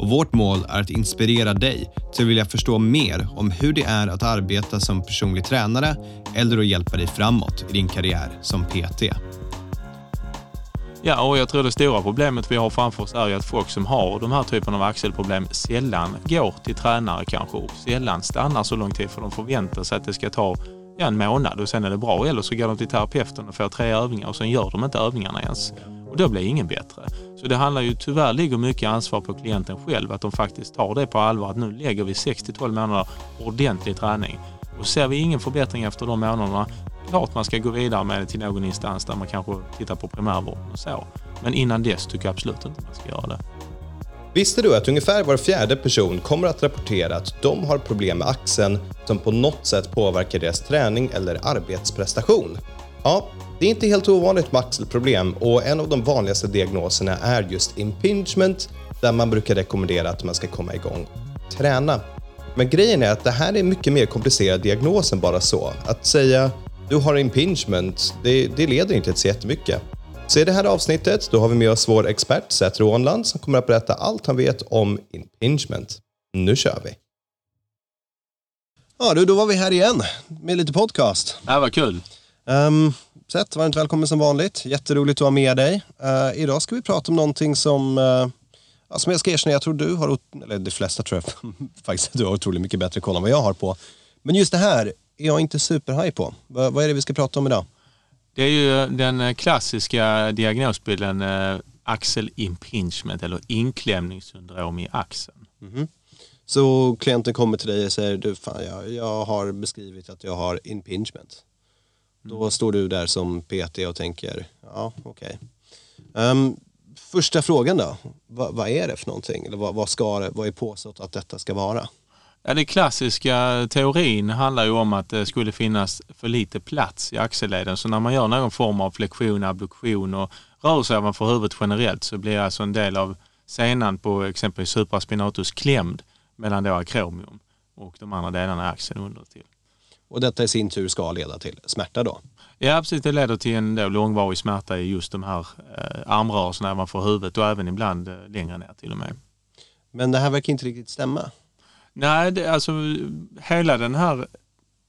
och vårt mål är att inspirera dig till att vilja förstå mer om hur det är att arbeta som personlig tränare eller att hjälpa dig framåt i din karriär som PT. Ja, och jag tror det stora problemet vi har framför oss är ju att folk som har de här typen av axelproblem sällan går till tränare kanske och sällan stannar så lång tid för de förväntar sig att det ska ta en månad och sen är det bra. Eller så går de till terapeuten och får tre övningar och sen gör de inte övningarna ens. Och då blir ingen bättre. Så det handlar ju, tyvärr ligger mycket ansvar på klienten själv att de faktiskt tar det på allvar. Att nu lägger vi 6-12 månader ordentlig träning. Och ser vi ingen förbättring efter de månaderna, klart man ska gå vidare med det till någon instans där man kanske tittar på primärvården och så. Men innan dess tycker jag absolut inte man ska göra det. Visste du att ungefär var fjärde person kommer att rapportera att de har problem med axeln som på något sätt påverkar deras träning eller arbetsprestation? Ja, det är inte helt ovanligt med axelproblem och en av de vanligaste diagnoserna är just impingement där man brukar rekommendera att man ska komma igång och träna. Men grejen är att det här är mycket mer komplicerad diagnos än bara så. Att säga du har impingement, det, det leder inte till så jättemycket. Så i det här avsnittet då har vi med oss vår expert Seth Rånland som kommer att berätta allt han vet om impingement. Nu kör vi! Ja du, då var vi här igen med lite podcast. Ja, vad kul! Um, Seth, varmt välkommen som vanligt. Jätteroligt att ha med dig. Uh, idag ska vi prata om någonting som, uh, som jag ska erkänna, jag tror du har, eller de flesta tror jag faktiskt du har otroligt mycket bättre koll än vad jag har på. Men just det här är jag inte superhaj på. V vad är det vi ska prata om idag? Det är ju den klassiska diagnosbilden eh, axel impingement eller inklämningssyndrom i axeln. Mm -hmm. Så klienten kommer till dig och säger du, fan, jag, jag har beskrivit att jag har impingement. Då mm. står du där som PT och tänker, ja okej. Okay. Um, ehm, första frågan då, Va, vad är det för någonting? Eller vad, vad, ska vad är påstått att detta ska vara? Ja, den klassiska teorin handlar ju om att det skulle finnas för lite plats i axelleden. Så när man gör någon form av flexion, abduktion och rör sig ovanför huvudet generellt så blir alltså en del av senan på exempelvis supraspinatus klämd mellan då akromium och de andra delarna i axeln under till. Och detta i sin tur ska leda till smärta då? Ja precis, det leder till en då långvarig smärta i just de här eh, armrörelserna ovanför huvudet och även ibland eh, längre ner till och med. Men det här verkar inte riktigt stämma? Nej, det, alltså hela den här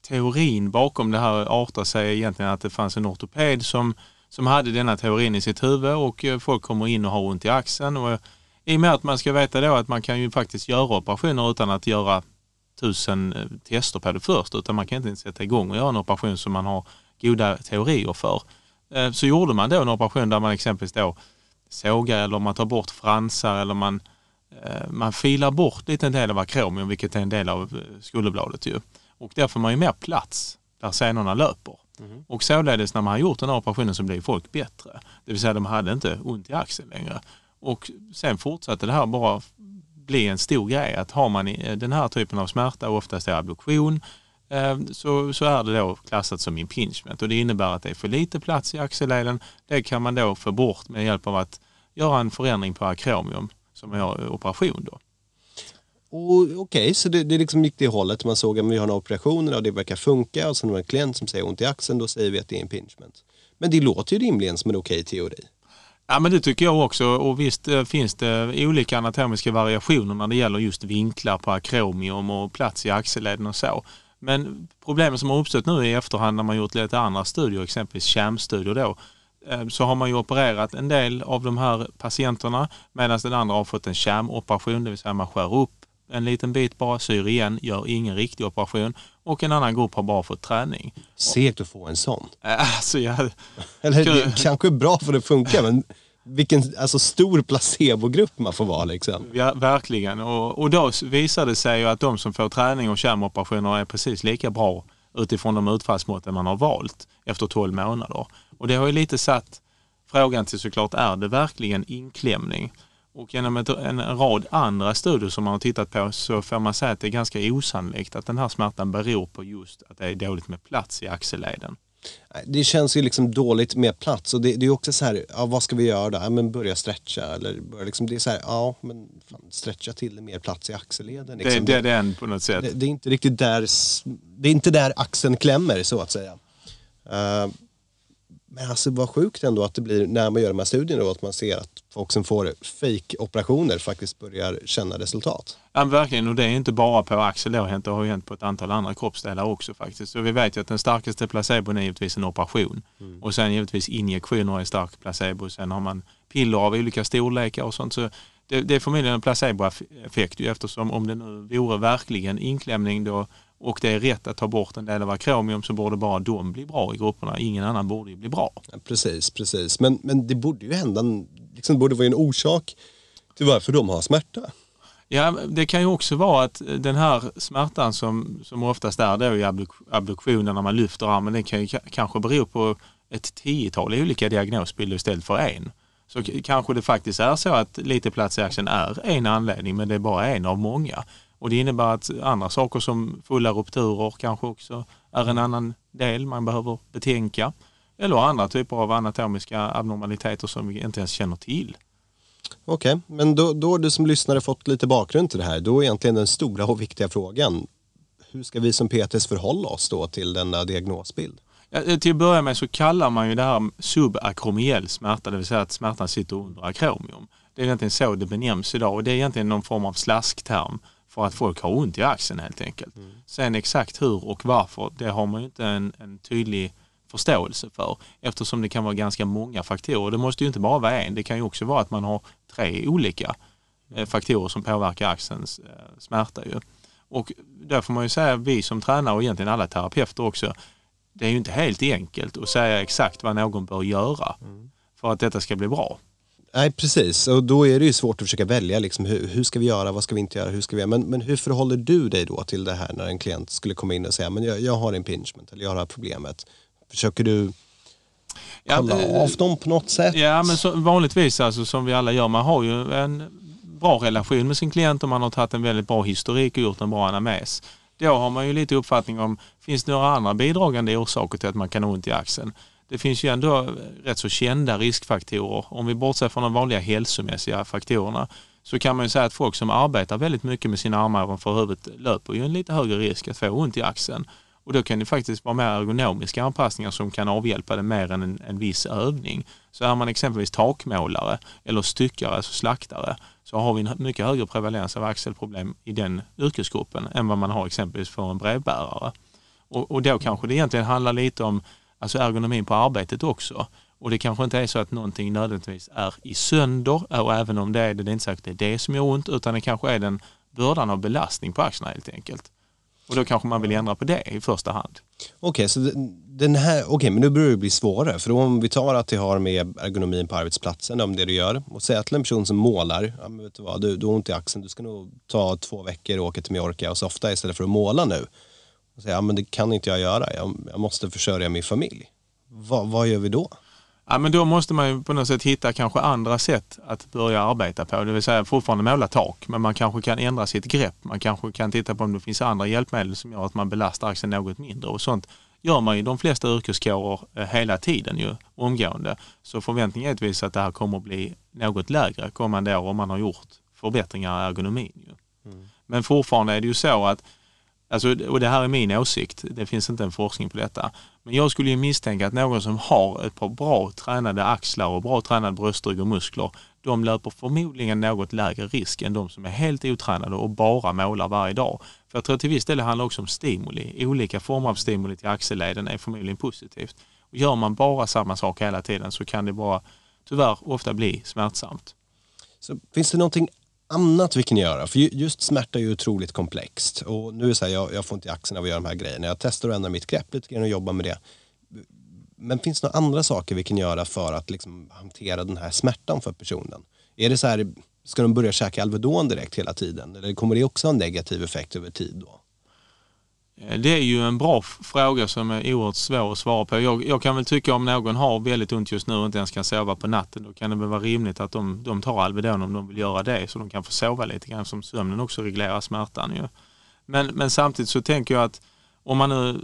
teorin bakom det här artar sig egentligen att det fanns en ortoped som, som hade denna teorin i sitt huvud och eh, folk kommer in och har ont i axeln. Och I och med att man ska veta då att man kan ju faktiskt göra operationer utan att göra tusen eh, tester på det först utan man kan inte ens sätta igång och göra en operation som man har goda teorier för. Eh, så gjorde man då en operation där man exempelvis då sågar eller man tar bort fransar eller man Eh, man filar bort lite en del av akromium, vilket är en del av skulderbladet ju. Och där får man ju mer plats där senorna löper. Mm. Och således när man har gjort den här operationen så blir folk bättre. Det vill säga de hade inte ont i axeln längre. Och sen fortsatte det här bara bli en stor grej att har man eh, den här typen av smärta, oftast är abluktion, eh, så, så är det då klassat som impingement och det innebär att det är för lite plats i axelleden. Det kan man då få bort med hjälp av att göra en förändring på akromium som är eh, operation då. Okej, okay, så det, det liksom gick det hållet. Man såg att vi har några operationer och det verkar funka och sen har en klient som säger ont i axeln, då säger vi att det är impingement. Men det låter ju rimligen som en okej okay teori. Ja men det tycker jag också och visst eh, finns det olika anatomiska variationer när det gäller just vinklar på akromium och plats i axelleden och så. Men problemet som har uppstått nu i efterhand när man gjort lite andra studier, exempelvis KärM-studier då, Eh, så har man ju opererat en del av de här patienterna medan den andra har fått en kärmoperation, det vill säga man skär upp en liten bit bara, syr igen, gör ingen riktig operation och en annan grupp har bara fått träning. Segt att få en sån. Alltså, jag... Eller det är kanske är bra för det funkar men vilken alltså, stor placebogrupp man får vara. Liksom. Ja, verkligen. Och, och då visar det sig ju att de som får träning och kärnoperationer är precis lika bra utifrån de utfallsmåtten man har valt efter 12 månader. Och det har ju lite satt frågan till såklart, är det verkligen inklämning? Och genom ett, en rad andra studier som man har tittat på så får man säga att det är ganska osannolikt att den här smärtan beror på just att det är dåligt med plats i axelleden. Det känns ju liksom dåligt med plats och det, det är också så här, ja, vad ska vi göra då? Ja, men börja stretcha eller börja liksom, det är så här, ja men fan, stretcha till det mer plats i axelleden. Liksom. Det, det är den på något sätt. Det, det, är inte riktigt där, det är inte där axeln klämmer så att säga. Uh, men alltså vad sjukt ändå att det blir när man gör de här studierna då, att man ser att folk som får fake-operationer faktiskt börjar känna resultat. Ja verkligen och det är inte bara på axel det har hänt, det har hänt på ett antal andra kroppsdelar också faktiskt. Så vi vet ju att den starkaste placebon är givetvis en operation mm. och sen givetvis injektioner är stark placebo. Sen har man piller av olika storlekar och sånt. Så det, det är förmodligen en placeboeffekt eftersom om det nu vore verkligen inklämning då och det är rätt att ta bort en del av akromium så borde bara de bli bra i grupperna. Ingen annan borde ju bli bra. Ja, precis, precis. Men, men det borde ju hända, liksom, det borde vara en orsak till varför de har smärta. Ja, det kan ju också vara att den här smärtan som, som oftast är då i abduktionen när man lyfter armen, den kan ju kanske bero på ett tiotal olika diagnosbilder istället för en. Så kanske det faktiskt är så att lite plats i axeln är en anledning men det är bara en av många. Och det innebär att andra saker som fulla rupturer kanske också är en annan del man behöver betänka. Eller andra typer av anatomiska abnormaliteter som vi inte ens känner till. Okej, okay, men då, då har du som lyssnare fått lite bakgrund till det här. Då är egentligen den stora och viktiga frågan, hur ska vi som PTS förhålla oss då till denna diagnosbild? Ja, till att börja med så kallar man ju det här subakromiell smärta, det vill säga att smärtan sitter under akromium. Det är egentligen så det benämns idag och det är egentligen någon form av slaskterm för att folk har ont i axeln helt enkelt. Mm. Sen exakt hur och varför, det har man ju inte en, en, tydlig förståelse för eftersom det kan vara ganska många faktorer. Det måste ju inte bara vara en, det kan ju också vara att man har tre olika eh, faktorer som påverkar axelns eh, smärta. Ju. Och där får man ju säga, vi som tränare och egentligen alla terapeuter också, det är ju inte helt enkelt att säga exakt vad någon bör göra mm. för att detta ska bli bra. Nej, precis. Och då är det ju svårt att försöka välja. Liksom, hur, hur, ska vi göra? Vad ska vi inte göra? Hur ska vi göra? Men, men hur förhåller du dig då till det här när en klient skulle komma in och säga men jag, jag har impingement eller jag har det här problemet. Försöker du kolla ja, av dem på något sätt? Ja, men så, vanligtvis alltså, som vi alla gör, man har ju en bra relation med sin klient och man har tagit en väldigt bra historik och gjort en bra anamnes. Då har man ju lite uppfattning om, finns det några andra bidragande orsaker till att man kan ha ont i axeln? Det finns ju ändå eh, rätt så kända riskfaktorer. Om vi bortser från de vanliga hälsomässiga faktorerna så kan man ju säga att folk som arbetar väldigt mycket med sina armar ovanför huvudet löper ju en lite högre risk att få ont i axeln. Och då kan det faktiskt vara mer ergonomiska anpassningar som kan avhjälpa det mer än en, en viss övning. Så är man exempelvis takmålare eller styckare, alltså slaktare, så har vi en mycket högre prevalens av axelproblem i den yrkesgruppen än vad man har exempelvis för en brevbärare. Och, och då kanske det egentligen handlar lite om alltså ergonomin på arbetet också. Och det kanske inte är så att någonting nödvändigtvis är i sönder och även om det är det, det är inte säkert att det är det som gör ont utan det kanske är den bördan av belastning på axlarna helt enkelt. Och då kanske man vill ändra på det i första hand. Okej, okay, så den här, okay, men nu börjar det bli svårare. För om vi tar att det har med ergonomin på arbetsplatsen, om det du gör, och säga till en person som målar, ja, men vet du, vad, du, du har ont i axeln, du ska nog ta två veckor och åka till Mallorca och softa istället för att måla nu. Och säga, ja, men det kan inte jag göra, jag, jag måste försörja min familj. Va, vad gör vi då? Ja, men då måste man ju på något sätt hitta kanske andra sätt att börja arbeta på. Det vill säga fortfarande måla tak, men man kanske kan ändra sitt grepp. Man kanske kan titta på om det finns andra hjälpmedel som gör att man belastar axeln något mindre. Och sånt gör man i de flesta yrkeskårer eh, hela tiden ju, omgående. Så förväntningen är givetvis att det här kommer att bli något lägre kommande år om man har gjort förbättringar i ergonomin. Ju. Mm. Men fortfarande är det ju så att Alltså, och det här är min åsikt, det finns inte en forskning på detta. Men jag skulle ju misstänka att någon som har ett par bra tränade axlar och bra tränad bröstrygg och muskler, de löper förmodligen något lägre risk än de som är helt otränade och bara målar varje dag. För jag tror till viss del det handlar också om stimuli. Olika former av stimuli till axelleden är förmodligen positivt. Och gör man bara samma sak hela tiden så kan det bara tyvärr ofta bli smärtsamt. Så finns det någonting annat vi kan göra. För just smärta är ju otroligt komplext. Och nu är det så här, jag, jag får inte i axeln av att göra de här grejerna. Jag testar att ändra mitt grepp lite grann och jobba med det. Men finns det några andra saker vi kan göra för att liksom hantera den här smärtan för personen? Är det så här, ska de börja käka Alvedon direkt hela tiden? Eller kommer det också ha en negativ effekt över tid då? Eh, det är ju en bra fråga som är oerhört svår att svara på. Jag, jag, kan väl tycka om någon har väldigt ont just nu och inte ens kan sova på natten, då kan det väl vara rimligt att de, de tar Alvedon om de vill göra det så de kan få sova lite grann som sömnen också reglerar smärtan. Ju. Men, men samtidigt så tänker jag att om man nu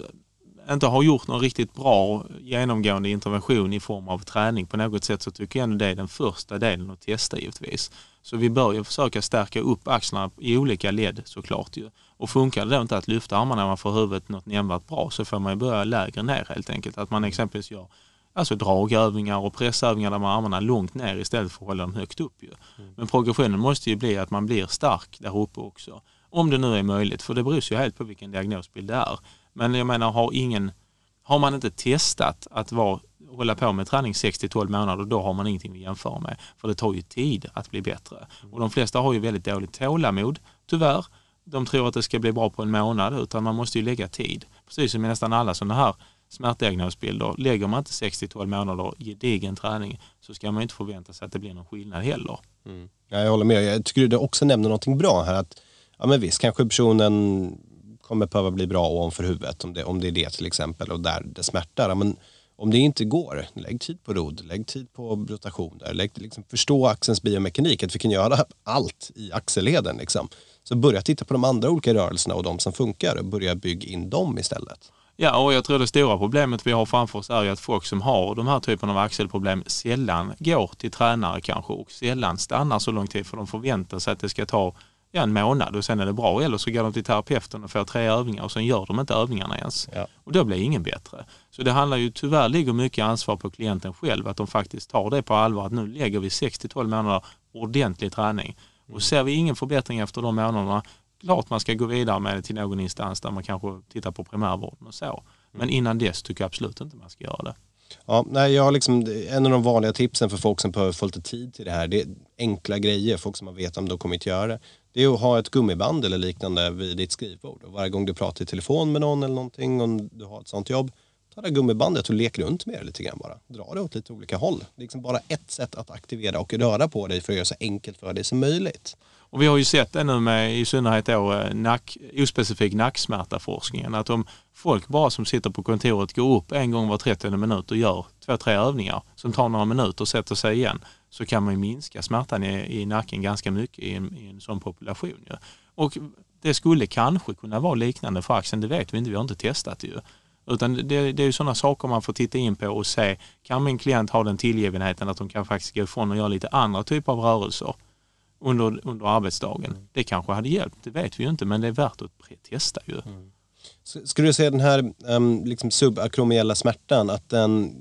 inte har gjort någon riktigt bra genomgående intervention i form av träning på något sätt så tycker jag ändå det är den första delen att testa givetvis. Så vi bör ju försöka stärka upp axlarna i olika led såklart ju. Och funkar det då inte att lyfta armarna ovanför huvudet något nämnvärt bra så får man ju börja lägre ner helt enkelt. Att man exempelvis gör alltså dragövningar och pressövningar där man armarna långt ner istället för att hålla dem högt upp. Ju. Mm. Men progressionen måste ju bli att man blir stark där uppe också. Om det nu är möjligt, för det beror ju helt på vilken diagnosbild det är. Men jag menar, har, ingen, har man inte testat att vara, hålla på med träning 6-12 månader, då har man ingenting att jämföra med. För det tar ju tid att bli bättre. Mm. Och de flesta har ju väldigt dåligt tålamod, tyvärr. De tror att det ska bli bra på en månad, utan man måste ju lägga tid. Precis som i nästan alla sådana här smärtdiagnosbilder. Lägger man inte 6-12 månader gedigen träning så ska man inte förvänta sig att det blir någon skillnad heller. Mm. Ja, jag håller med. Jag tycker du också nämner någonting bra här. att ja, men Visst, kanske personen kommer behöva bli bra ovanför huvudet om det, om det är det till exempel och där det smärtar. Men om det inte går, lägg tid på rodd, lägg tid på rotation där, lägg, liksom, förstå axelns biomekanik, att vi kan göra allt i axelleden. Liksom. Så börja titta på de andra olika rörelserna och de som funkar och börja bygga in dem istället. Ja, och jag tror det stora problemet vi har framför oss är ju att folk som har de här typen av axelproblem sällan går till tränare kanske och sällan stannar så lång tid för de förväntar sig att det ska ta ja, en månad och sen är det bra. Eller så går de till terapeuten och får tre övningar och sen gör de inte övningarna ens. Ja. Och då blir ingen bättre. Så det handlar ju, tyvärr ligger mycket ansvar på klienten själv att de faktiskt tar det på allvar att nu lägger vi 6-12 månader ordentlig träning. Och ser vi ingen förbättring efter de månaderna, klart man ska gå vidare med det till någon instans där man kanske tittar på primärvården och så. Men innan dess tycker jag absolut inte man ska göra det. Ja, nej, jag har liksom, en av de vanliga tipsen för folk som behöver få lite tid till det här, det är enkla grejer, folk som man vet om de kommer inte göra det. Det är att ha ett gummiband eller liknande vid ditt skrivbord. Och varje gång du pratar i telefon med någon eller någonting, om du har ett sånt jobb, ta det gummibandet och lek runt med det lite grann bara. Dra det åt lite olika håll. Det är liksom bara ett sätt att aktivera och röra på dig för att göra så enkelt för dig som möjligt. Och vi har ju sett det nu med i synnerhet då eh, nack, ospecifik nacksmärtaforskningen att om folk bara som sitter på kontoret går upp en gång var 30 minut och gör två, tre övningar som tar några minuter och sätter sig igen så kan man minska smärtan i, i nacken ganska mycket i en, i en sån population. Ju. Och det skulle kanske kunna vara liknande för axeln, det vet vi inte, vi har inte testat det ju. Utan det, det är ju sådana saker man får titta in på och se, kan min klient ha den tillgivenheten att de kan faktiskt gå ifrån och göra lite andra typer av rörelser under, under arbetsdagen. Mm. Det kanske hade hjälpt, det vet vi ju inte, men det är värt att testa ju. Mm. Skulle du säga den här um, liksom subakromiella smärtan, att den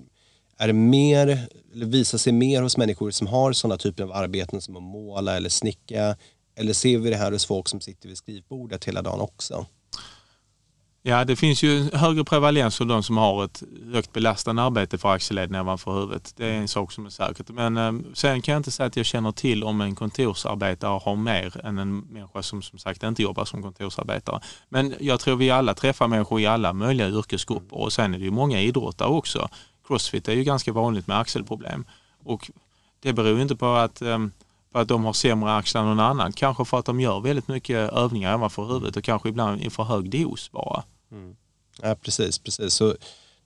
är mer, eller visar sig mer hos människor som har sådana typer av arbeten som att måla eller snicka? Eller ser vi det här hos folk som sitter vid skrivbordet hela dagen också? Ja, det finns ju högre prevalens hos de som har ett högt belastande arbete för axelled ovanför huvudet. Det är en sak som är säkert. Men eh, sen kan jag inte säga att jag känner till om en kontorsarbetare har mer än en människa som som sagt inte jobbar som kontorsarbetare. Men jag tror vi alla träffar människor i alla möjliga yrkesgrupper och sen är det ju många idrottare också. Crossfit är ju ganska vanligt med axelproblem och det beror ju inte på att för på att de har sämre axlar än någon annan. Kanske för att de gör väldigt mycket övningar ovanför huvudet och kanske ibland i för hög dos bara. Mm. Ja, precis, precis. Så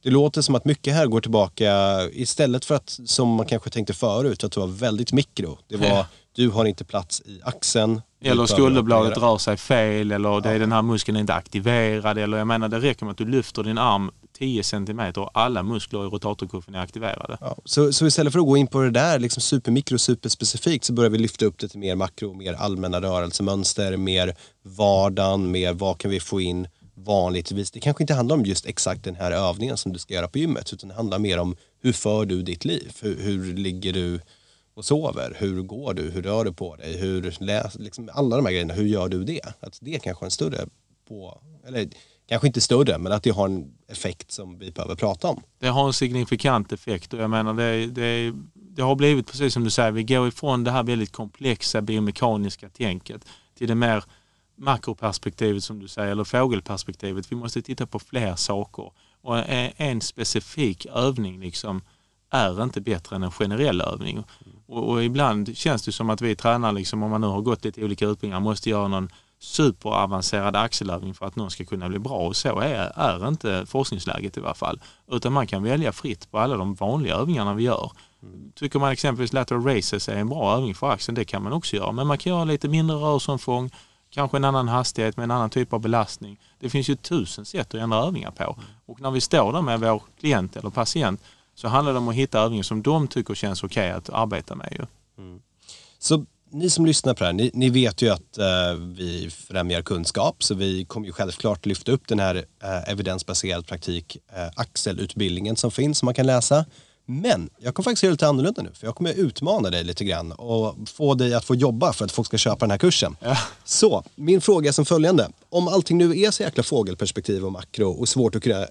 det låter som att mycket här går tillbaka istället för att som man kanske tänkte förut att det var väldigt mikro. Det var ja. du har inte plats i axeln. Eller skulderbladet rör sig fel eller det är den här muskeln är inte aktiverad. Eller jag menar det räcker med att du lyfter din arm 10 cm och alla muskler i rotatorkuffen är aktiverade. Ja, så, så istället för att gå in på det där liksom supermikro superspecifikt så börjar vi lyfta upp det till mer makro, mer allmänna rörelsemönster, mer vardagen, mer vad kan vi få in vanligtvis. Det kanske inte handlar om just exakt den här övningen som du ska göra på gymmet utan det handlar mer om hur för du ditt liv? Hur, hur ligger du och sover? Hur går du? Hur rör du på dig? Hur läs, liksom alla de här grejerna, hur gör du det? Att det är kanske är en större på, eller kanske inte större, men att det har en effekt som vi behöver prata om. Det har en signifikant effekt och jag menar det, det, det har blivit precis som du säger, vi går ifrån det här väldigt komplexa biomekaniska tänket till det mer makroperspektivet som du säger, eller fågelperspektivet. Vi måste titta på fler saker. Och en specifik övning liksom är inte bättre än en generell övning. Och, och, ibland känns det som att vi tränare, liksom, om man nu har gått lite olika utbildningar, måste göra någon superavancerad axelövning för att någon ska kunna bli bra och så är, är inte forskningsläget i varje fall. Utan man kan välja fritt på alla de vanliga övningarna vi gör. Tycker man exempelvis lateral races är en bra övning för axeln, det kan man också göra. Men man kan göra lite mindre rörelseomfång, kanske en annan hastighet med en annan typ av belastning. Det finns ju tusen sätt att ändra övningar på. Och när vi står där med vår klient eller patient så handlar det om att hitta övningar som de tycker känns okej okay att arbeta med. Ju. Mm. Så ni som lyssnar på det här, ni, ni vet ju att eh, vi främjar kunskap så vi kommer ju självklart lyfta upp den här eh, evidensbaserad praktik eh, axelutbildningen som finns som man kan läsa. Men jag kommer faktiskt göra lite annorlunda nu för jag kommer utmana dig lite grann och få dig att få jobba för att folk ska köpa den här kursen. Ja. Så min fråga är som följande. Om allting nu är så jäkla fågelperspektiv och makro och svårt att kunna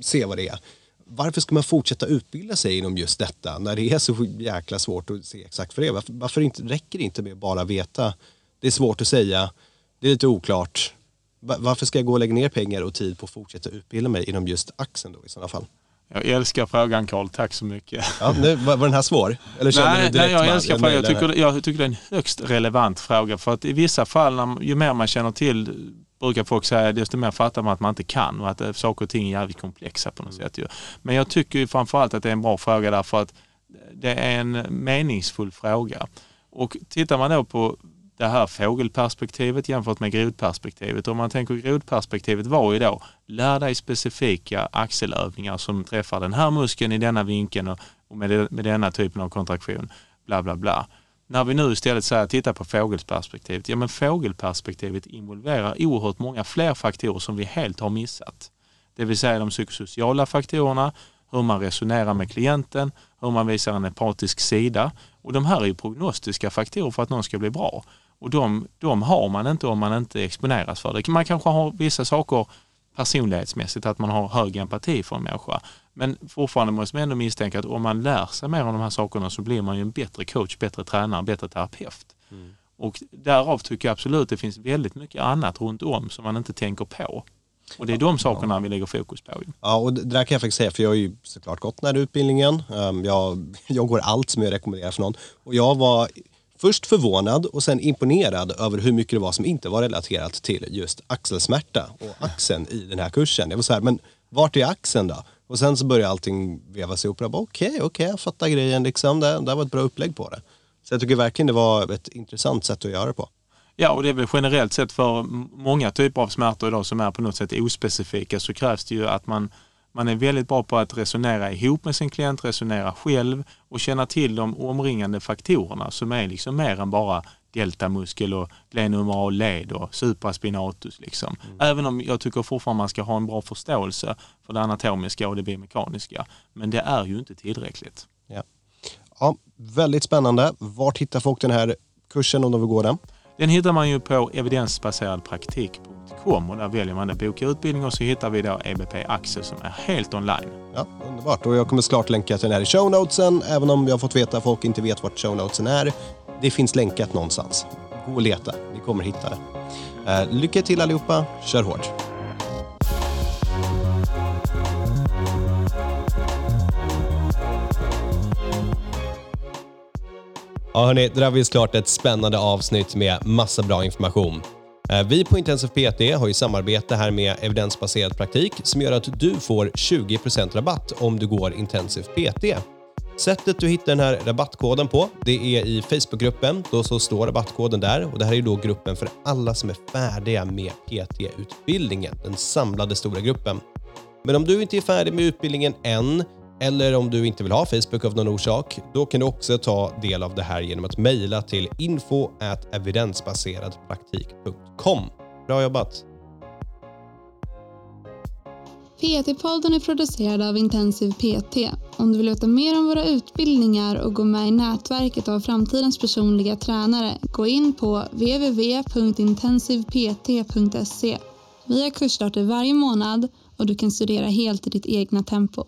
se vad det är varför ska man fortsätta utbilda sig inom just detta när det är så jäkla svårt att se exakt vad det är? Varför, varför inte, räcker det inte med att bara veta? Det är svårt att säga, det är lite oklart. Varför ska jag gå och lägga ner pengar och tid på att fortsätta utbilda mig inom just axeln då i sådana fall? Jag älskar frågan Karl, tack så mycket. Ja, nu, var, den här svår? Eller nej, nej, jag älskar frågan. Jag tycker, jag tycker det är en högst relevant fråga för att i vissa fall, när, ju mer man känner till brukar folk säga, desto mer fattar man att man inte kan och att eh, saker och ting är jävligt komplexa på något mm. sätt. Ju. Men jag tycker ju framförallt att det är en bra fråga därför att det är en meningsfull fråga. Och tittar man då på det här fågelperspektivet jämfört med grodperspektivet. Om man tänker grodperspektivet var ju då, lär dig specifika axelövningar som träffar den här muskeln i denna vinkeln och med, med denna typen av kontraktion. Bla bla bla. När vi nu istället säger titta på fågelperspektivet, ja men fågelperspektivet involverar oerhört många fler faktorer som vi helt har missat. Det vill säga de psykosociala faktorerna, hur man resonerar med klienten, hur man visar en empatisk sida. Och de här är ju prognostiska faktorer för att någon ska bli bra. Och de, de har man inte om man inte exponeras för det. Man kanske har vissa saker personlighetsmässigt, att man har hög empati för en människa. Men fortfarande måste man ändå misstänka att om man lär sig mer om de här sakerna så blir man ju en bättre coach, bättre tränare, bättre terapeut. Mm. Och därav tycker jag absolut det finns väldigt mycket annat runt om som man inte tänker på. Och det är de sakerna ja. vi lägger fokus på. Ja, och det där kan jag faktiskt säga, för jag har ju såklart gått den här utbildningen. Ehm, jag, jag går allt som jag rekommenderar för någon. Och jag var först förvånad och sen imponerad över hur mycket det var som inte var relaterat till just axelsmärta och axeln i den här kursen. Jag var så här, men vart är axeln då? Och sen så började allting vevas ihop. Okej, okej, okay, okay, jag fattar grejen. Liksom. Det, det var ett bra upplägg på det. Så jag tycker verkligen det var ett intressant sätt att göra det på. Ja, och det är väl generellt sett för många typer av smärtor idag som är på något sätt ospecifika så krävs det ju att man, man är väldigt bra på att resonera ihop med sin klient, resonera själv och känna till de omringande faktorerna som är liksom mer än bara deltamuskel och glenumeral led och supraspinatus. Liksom. Mm. Även om jag tycker fortfarande man ska ha en bra förståelse för det anatomiska och det biomekaniska. Men det är ju inte tillräckligt. Ja. ja, väldigt spännande. Vart hittar folk den här kursen om de vill gå den? Den hittar man ju på evidensbaseradpraktik.com och där väljer man att boka utbildning och så hittar vi då EBP Access som är helt online. Ja, underbart. Och jag kommer såklart länka till den här i show notesen, även om jag har fått veta att folk inte vet vart show notesen är. Det finns länkat någonstans. Gå och leta, ni kommer hitta det. Eh, lycka till allihopa, kör hårt! Ja hörni, det där var ju såklart ett spännande avsnitt med massa bra information. Eh, vi på Intensiv PT har ju samarbete här med evidensbaserad praktik som gör att du får 20% rabatt om du går Intensiv PT. Sättet du hittar den här rabattkoden på, det är i Facebookgruppen. Då så står rabattkoden där och det här är då gruppen för alla som är färdiga med PT-utbildningen, den samlade stora gruppen. Men om du inte är färdig med utbildningen än eller om du inte vill ha Facebook av någon orsak, då kan du också ta del av det här genom att mejla till info evidensbaseradpraktik.com. Bra jobbat! PT-podden är producerad av Intensiv PT. Om du vill veta mer om våra utbildningar och gå med i nätverket av framtidens personliga tränare, gå in på www.intensivpt.se. Vi har kursstarter varje månad och du kan studera helt i ditt egna tempo.